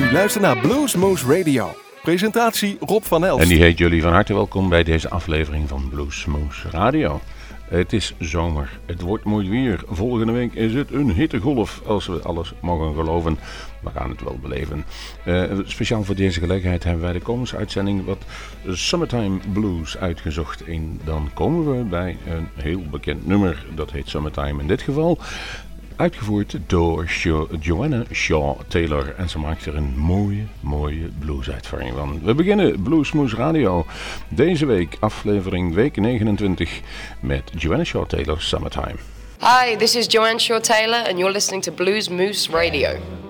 U luistert naar Bluesmoose Radio. Presentatie Rob van Elst. En die heet jullie van harte welkom bij deze aflevering van Bluesmoose Radio. Het is zomer, het wordt mooi weer. Volgende week is het een hittegolf, als we alles mogen geloven. We gaan het wel beleven. Uh, speciaal voor deze gelegenheid hebben wij de komende uitzending wat Summertime Blues uitgezocht. En dan komen we bij een heel bekend nummer, dat heet Summertime in dit geval. Uitgevoerd door Joanna Shaw Taylor. En ze maakt er een mooie, mooie bluesuitvoering van. We beginnen Bluesmoose Radio. Deze week, aflevering week 29, met Joanna Shaw Taylor Summertime. Hi, this is Joanna Shaw Taylor and you're listening to Blues Moose Radio.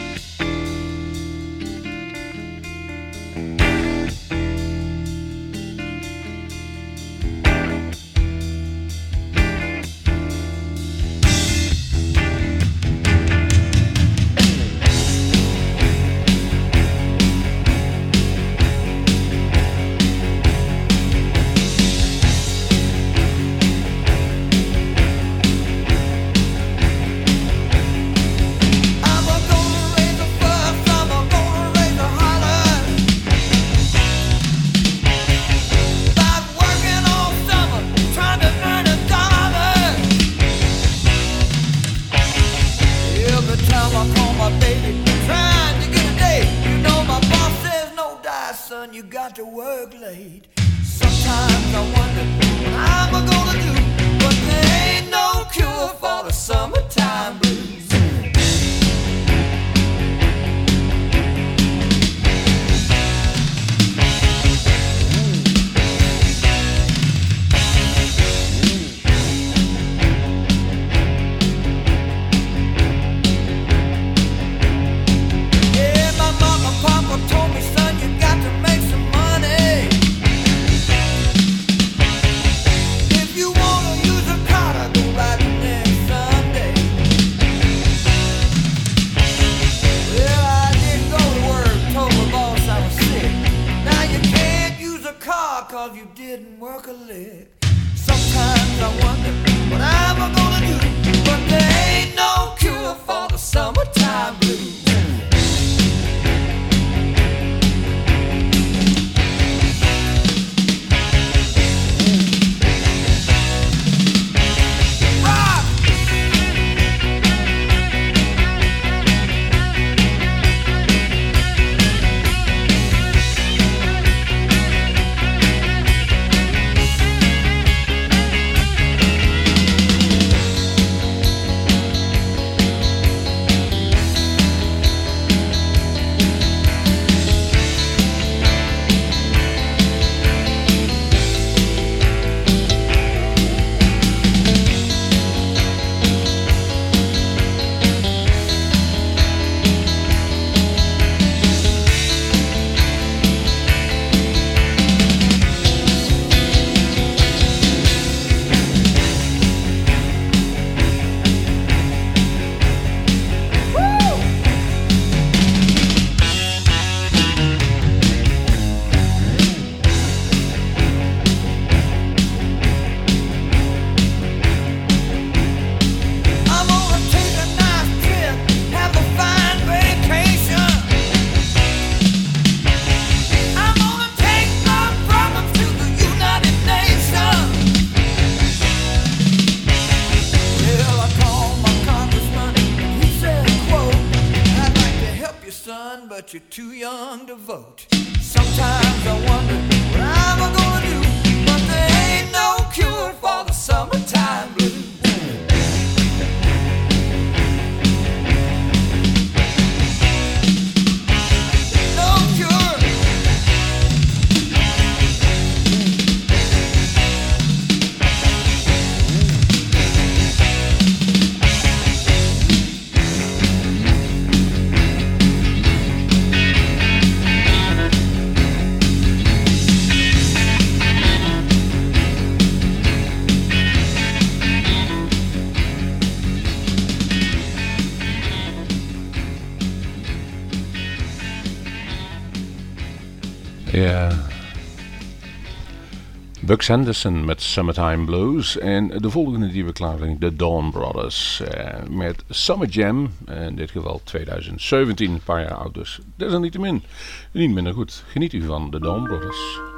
but you're too young to vote. Sometimes I Buck Sanderson met Summertime Blues. En de volgende die we klaarleggen, de Dawn Brothers. Eh, met Summer Jam, in dit geval 2017, een paar jaar oud dus. Desalniettemin, niet minder goed. Geniet u van de Dawn Brothers.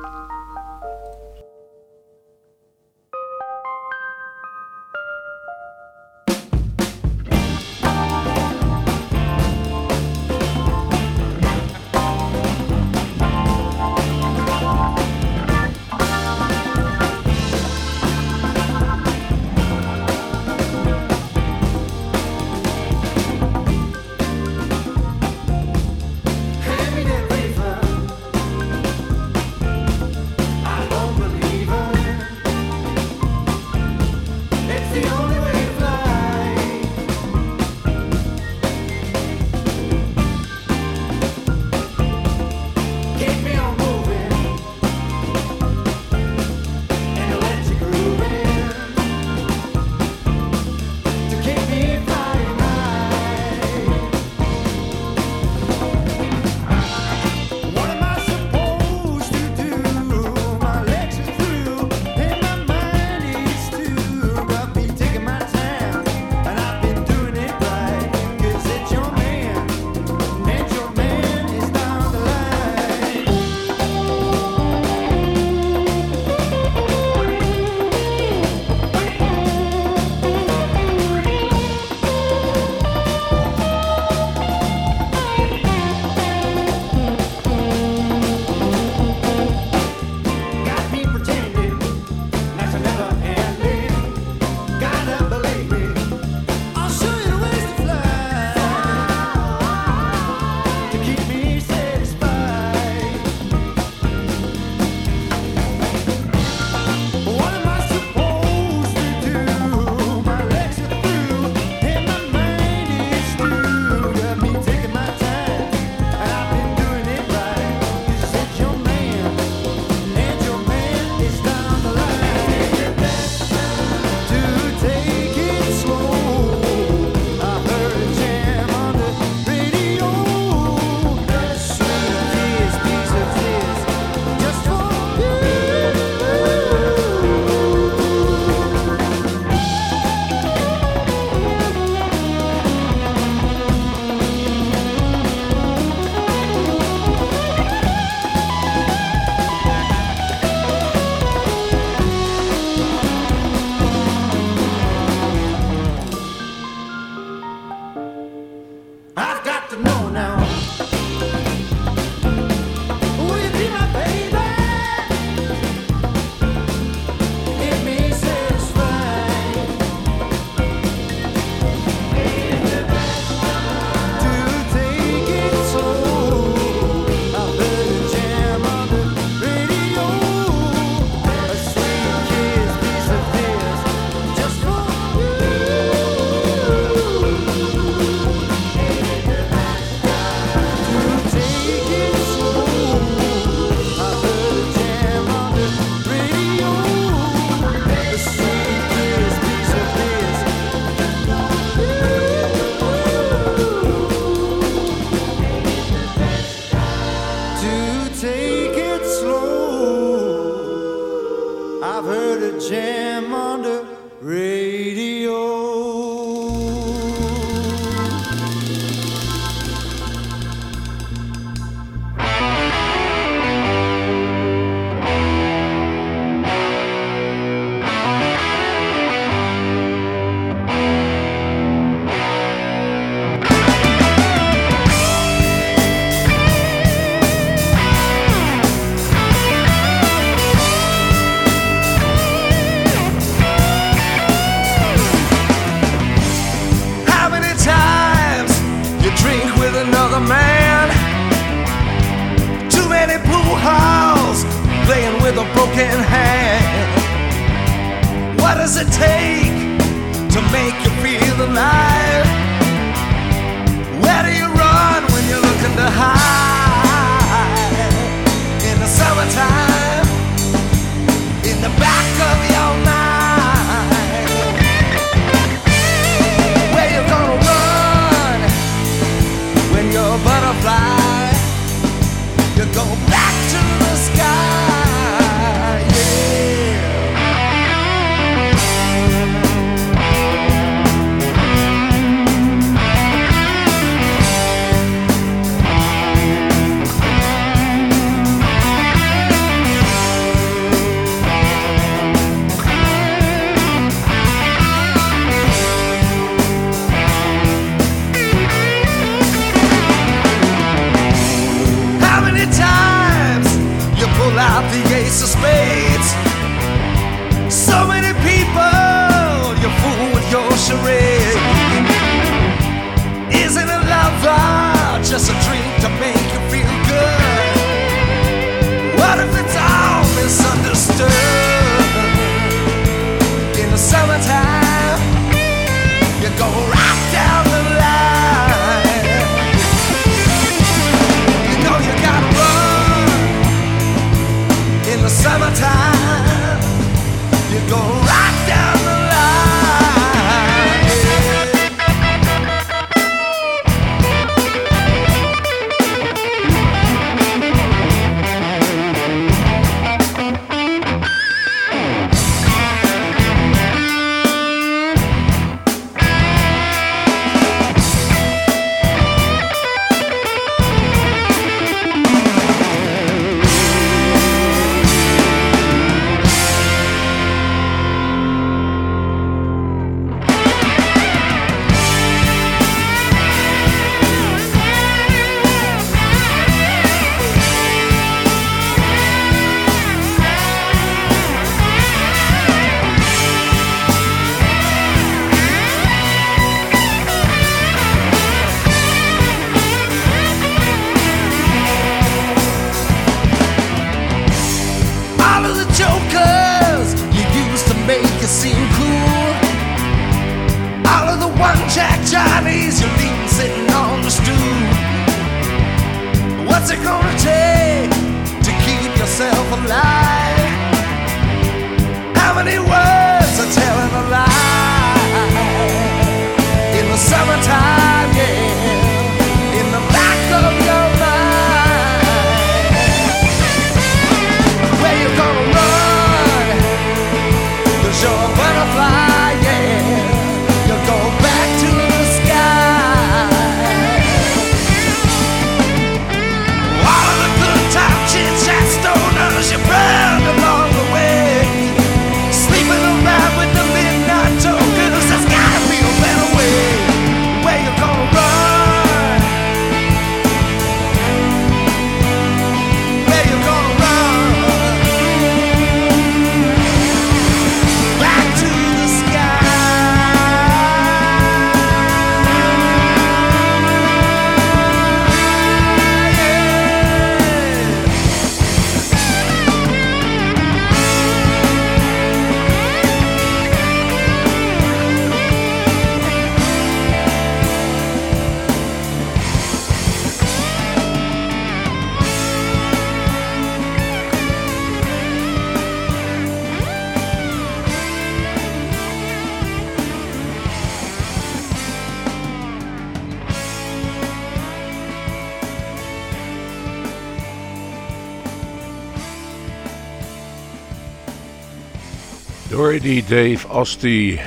Die Dave Asti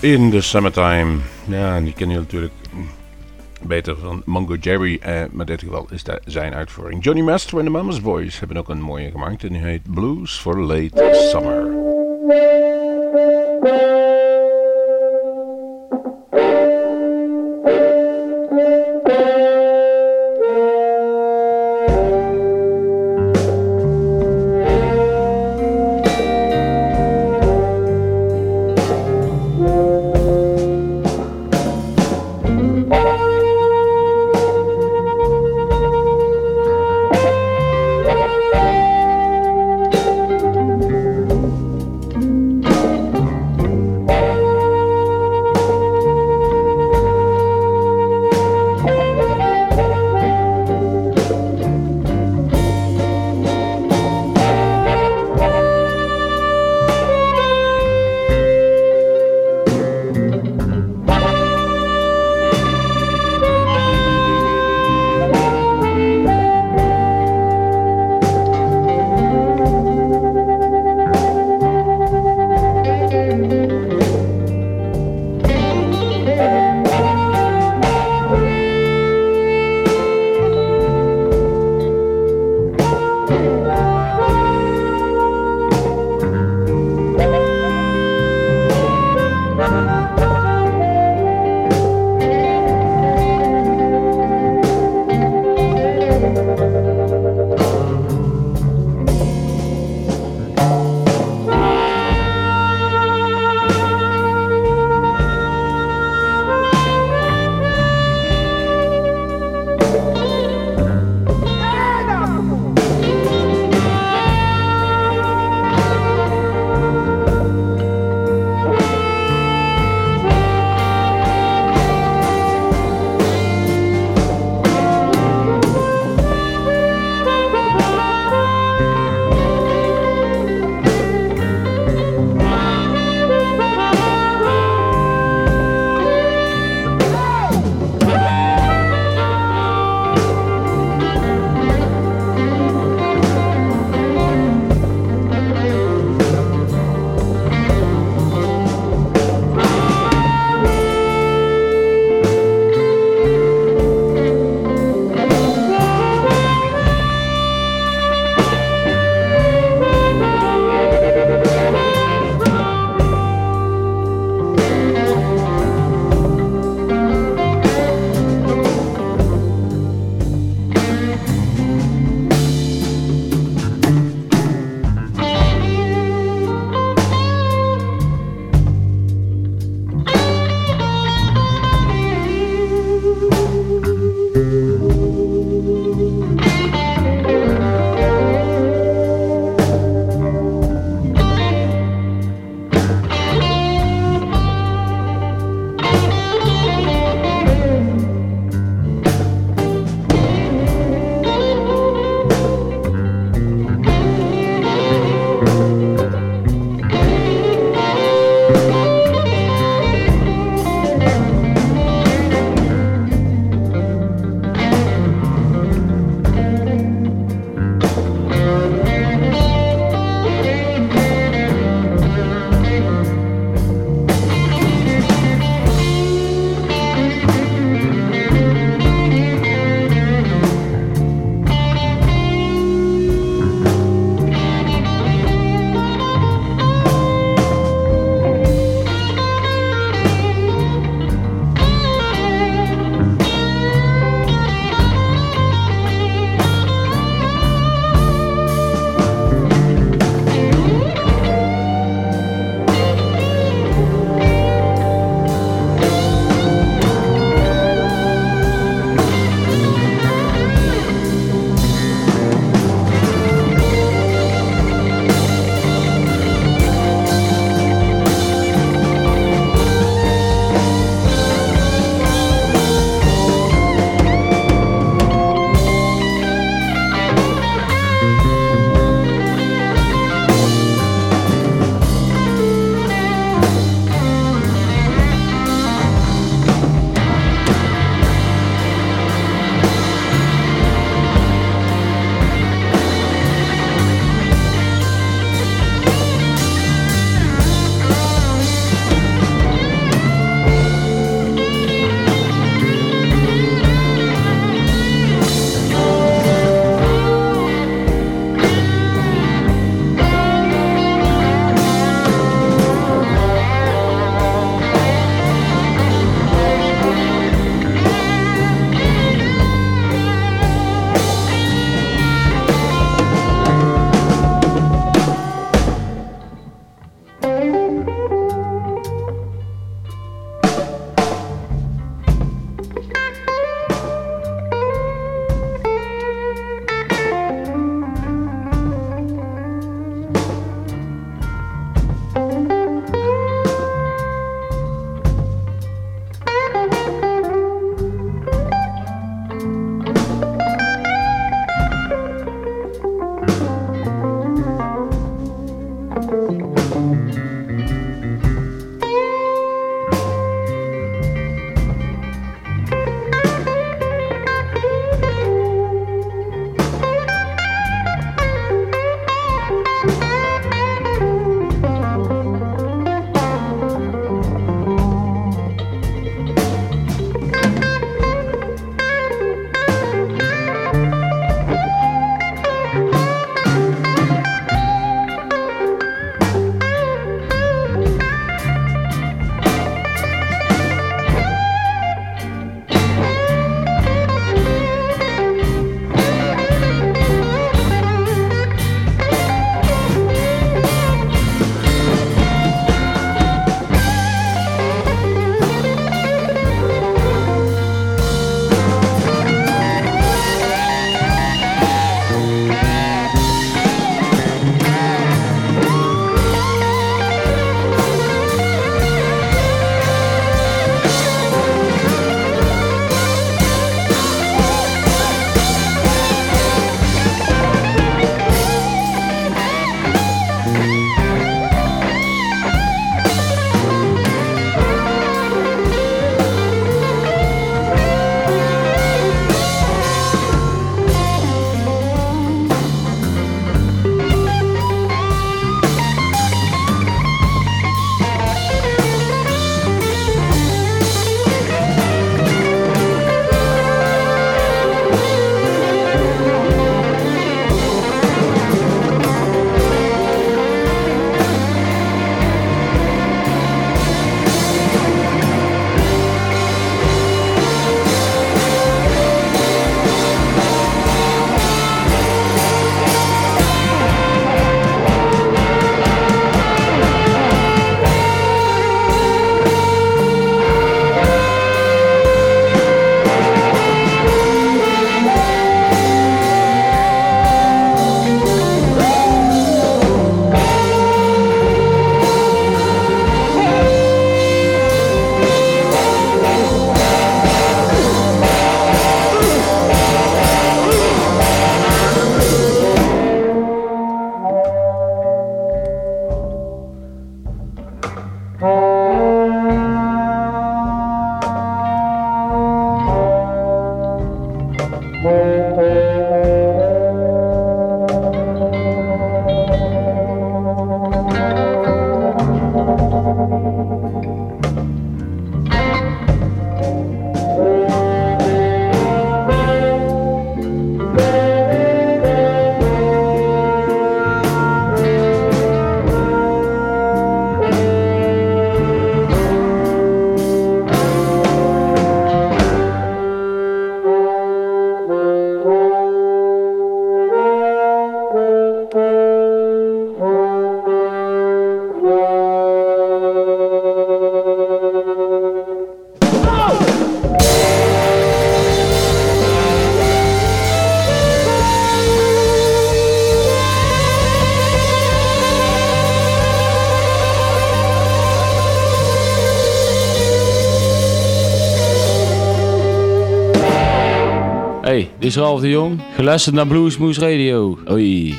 in the Summertime. Ja, die ken je natuurlijk beter van Mongo Jerry. Eh, maar dit geval is dat zijn uitvoering. Johnny Master en de Mama's Boys hebben ook een mooie gemaakt. En die heet Blues for Late Summer. Is Ralf de Jong. Geluisterd naar Bluesmoose Radio. Hoi.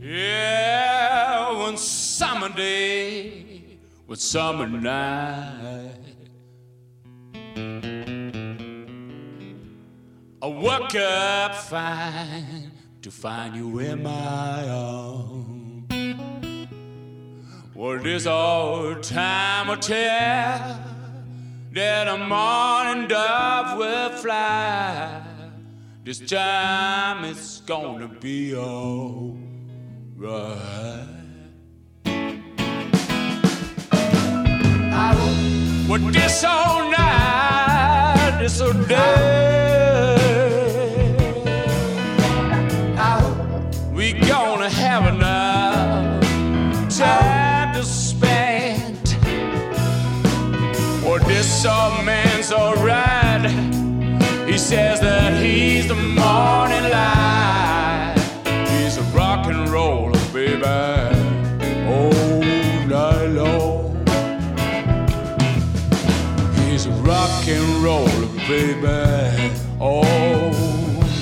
Yeah, one summer day, one summer night. I woke up fine to find you in my arms. Well, this old time will tell that a morning dove will fly. This time it's gonna be alright. Well, this whole night, this whole day, This man's alright. He says that he's the morning light. He's a rock and roller, baby, all night long. He's a rock and roller, baby, all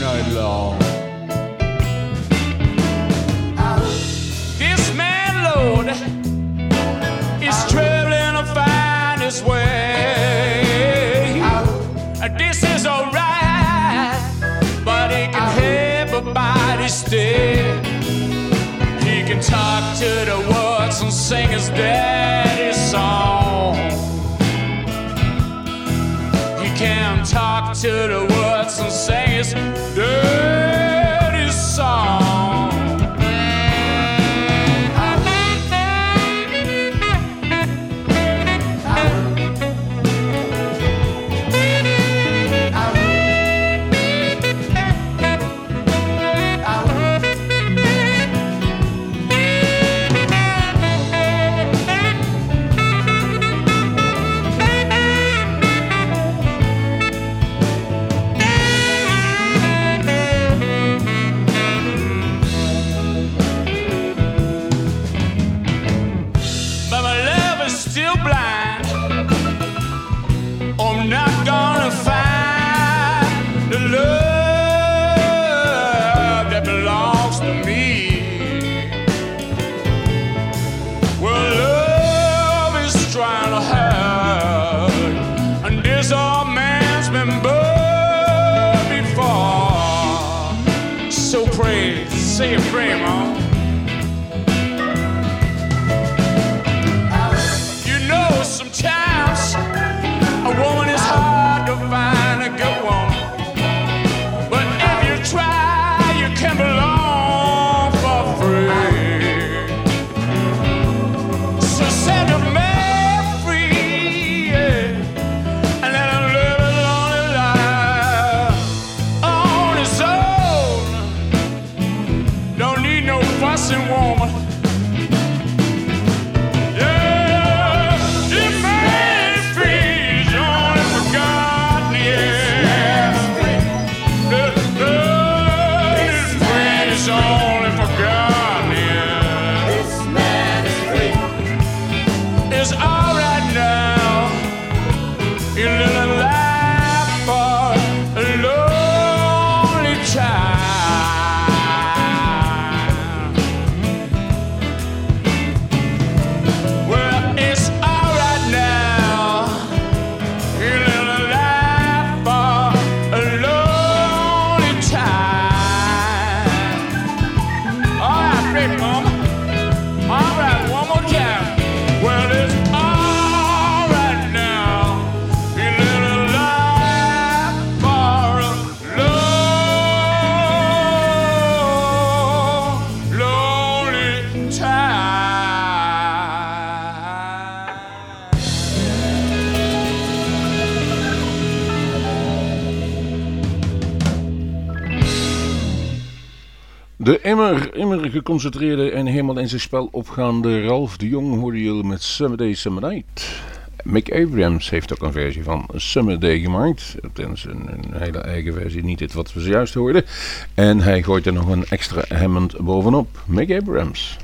night long. To the woods and sing his daddy's song. He can talk to the woods and sing his daddy's song. Geconcentreerde en helemaal in zijn spel opgaande Ralph de Jong hoorde je met Summer Day Summer Night. Mick Abrams heeft ook een versie van Summer Day gemaakt. Tenminste een, een hele eigen versie, niet dit wat we zojuist hoorden. En hij gooit er nog een extra Hammond bovenop. Mick Abrams.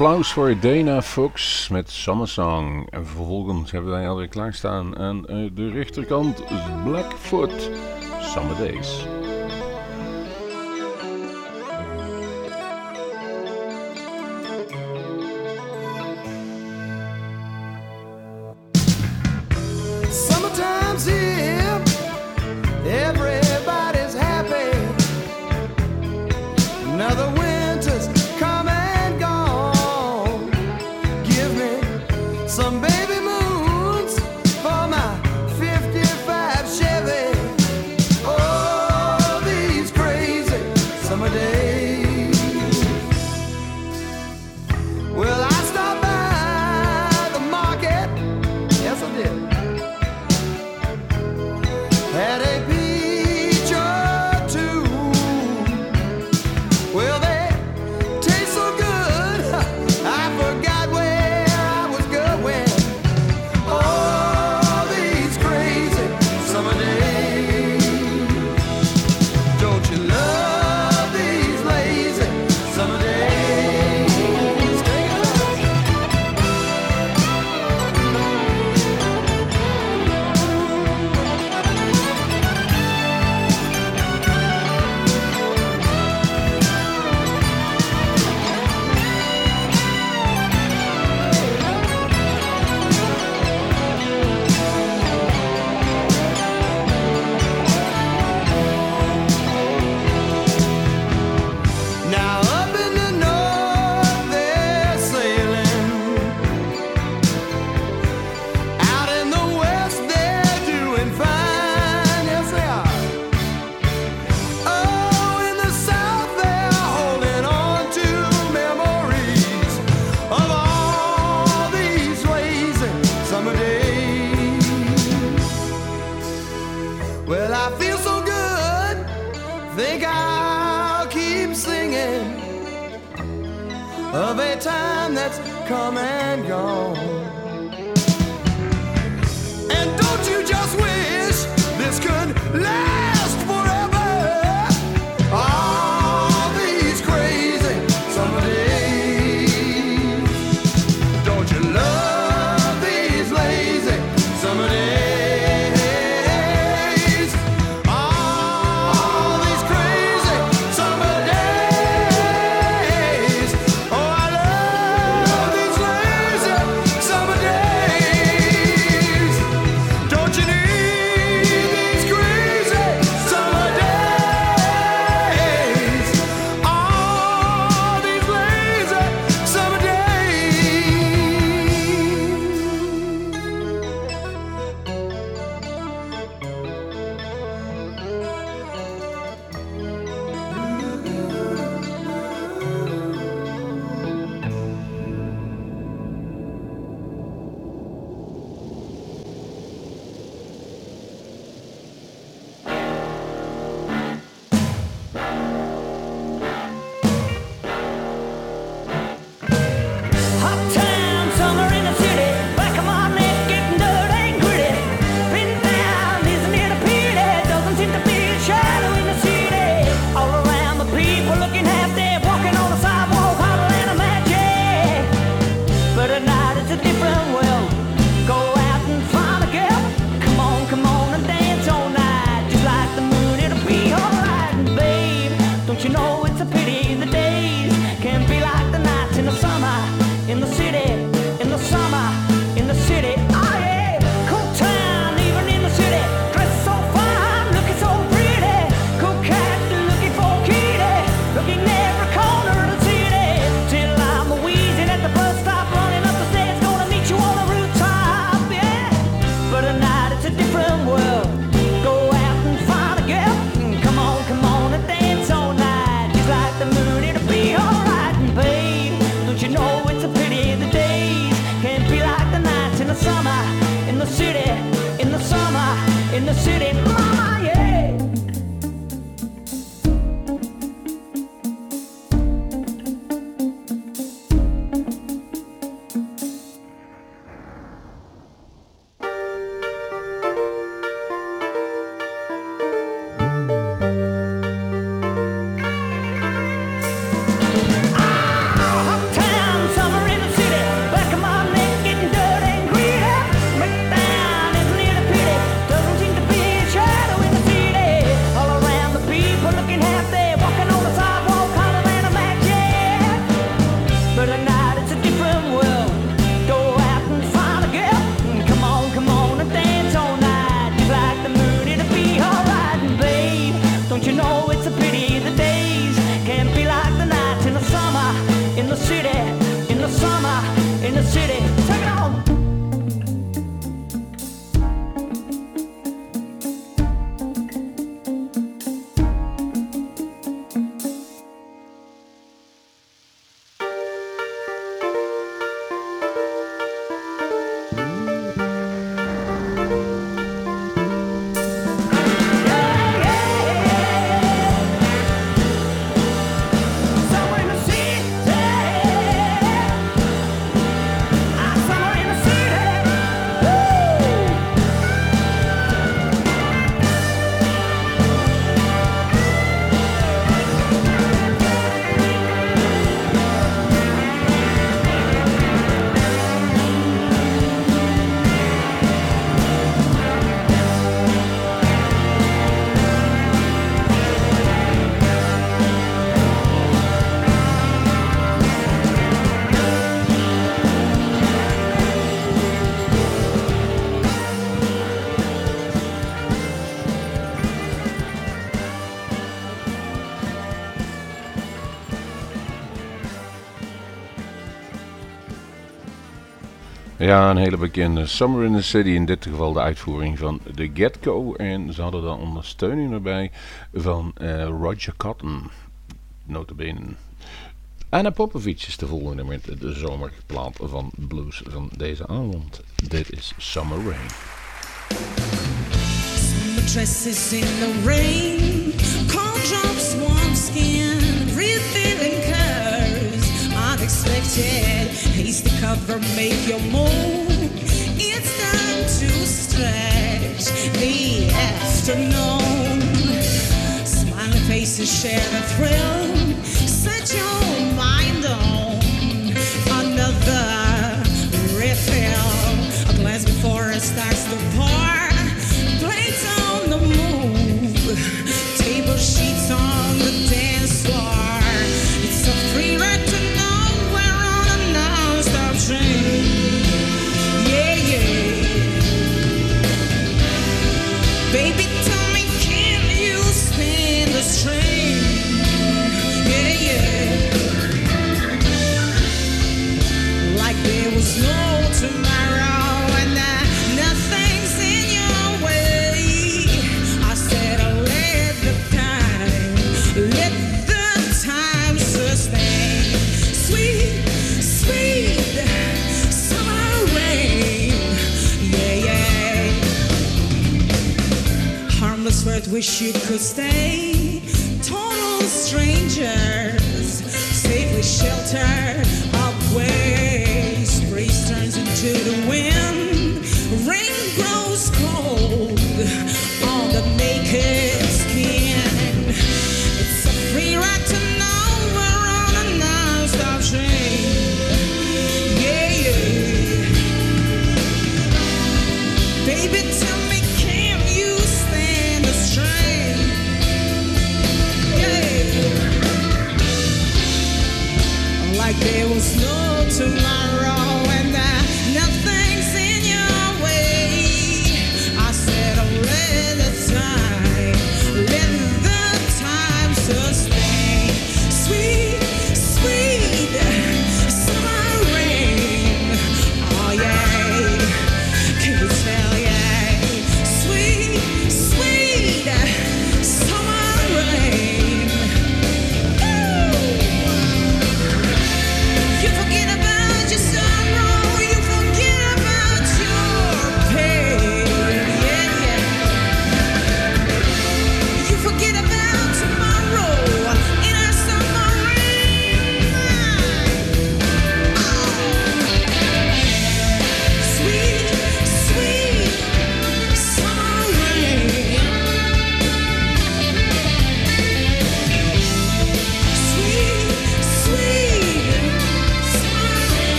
applaus voor Dana Fox met Summer Song. En vervolgens hebben wij alweer klaarstaan aan eh, de rechterkant Blackfoot Summer Days. Ja, een hele bekende Summer in the City. In dit geval de uitvoering van The Get-Go. En ze hadden dan ondersteuning erbij van eh, Roger Cotton. Notabene. Anna Popovic is de volgende met de zomerplaat van blues van deze avond. Dit is Summer Rain. Dresses in the rain, cold drops, skin, curves. Hasty cover, make your move. It's time to stretch the afternoon. Smiling faces share the thrill. Set your Word, wish you could stay. Total strangers, safely sheltered away. Breeze turns into the wind. Rain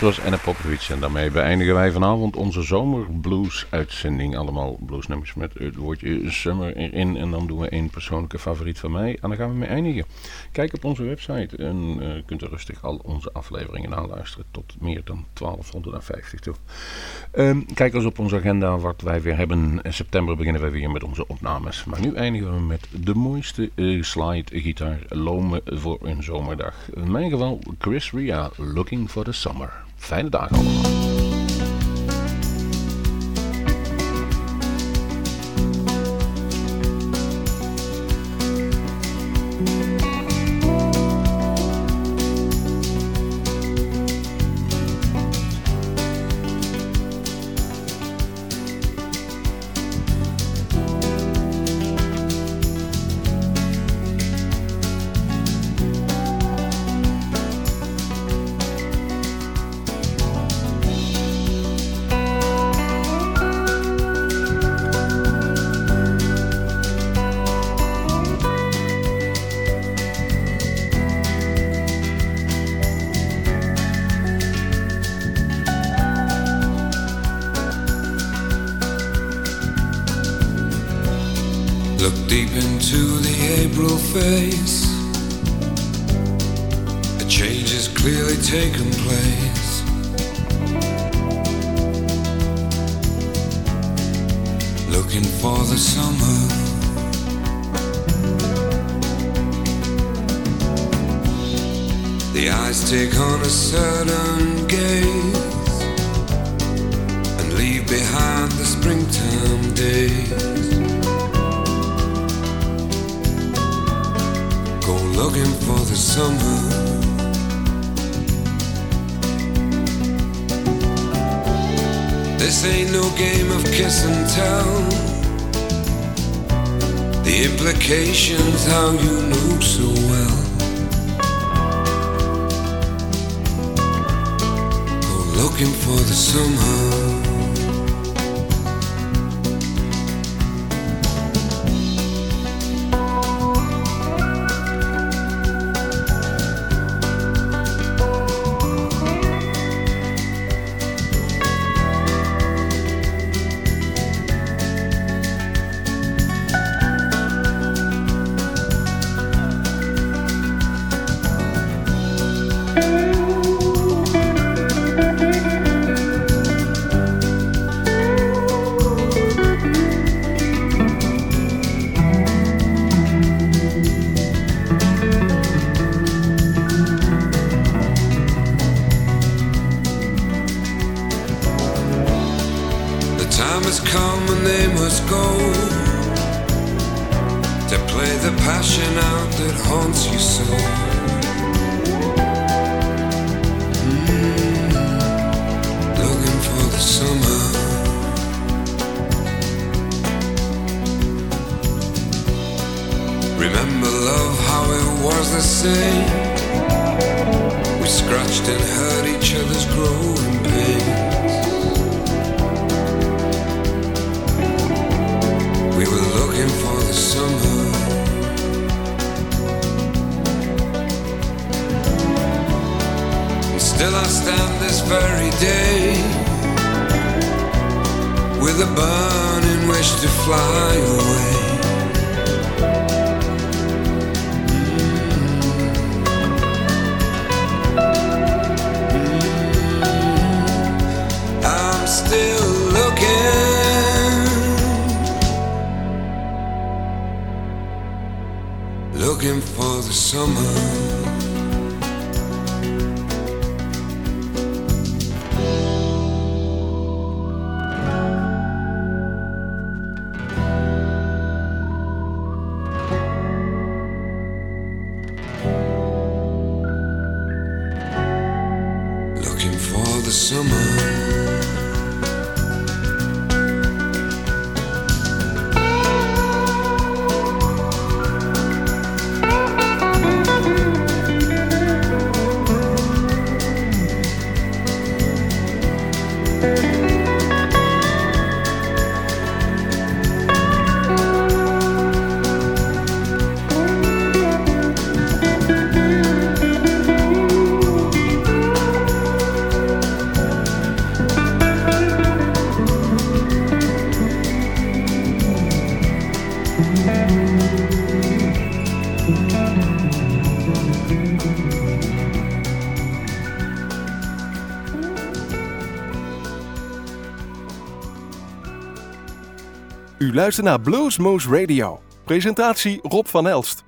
dat was Anna Popovic. En daarmee beëindigen wij vanavond onze zomerblues uitzending. Allemaal bluesnummers met het woordje summer erin. En dan doen we één persoonlijke favoriet van mij. En dan gaan we mee eindigen. Kijk op onze website en eh, kunt er rustig al onze afleveringen aanluisteren. Tot meer dan 1250 toe. Ehm, kijk eens op onze agenda wat wij weer hebben. In september beginnen we weer met onze opnames. Maar nu eindigen we met de mooiste eh, slide gitaar Lome voor een zomerdag. In mijn geval Chris Ria, Looking for the Summer. Fijne dagen allemaal. The eyes take on a certain gaze and leave behind the springtime days. Go looking for the summer. This ain't no game of kiss and tell. The implications, how you knew so well. Looking for the summer. We were looking for the summer. And still I stand this very day with a burning wish to fly away. The summer. U luistert naar Bluesmoose Radio. Presentatie Rob van Elst.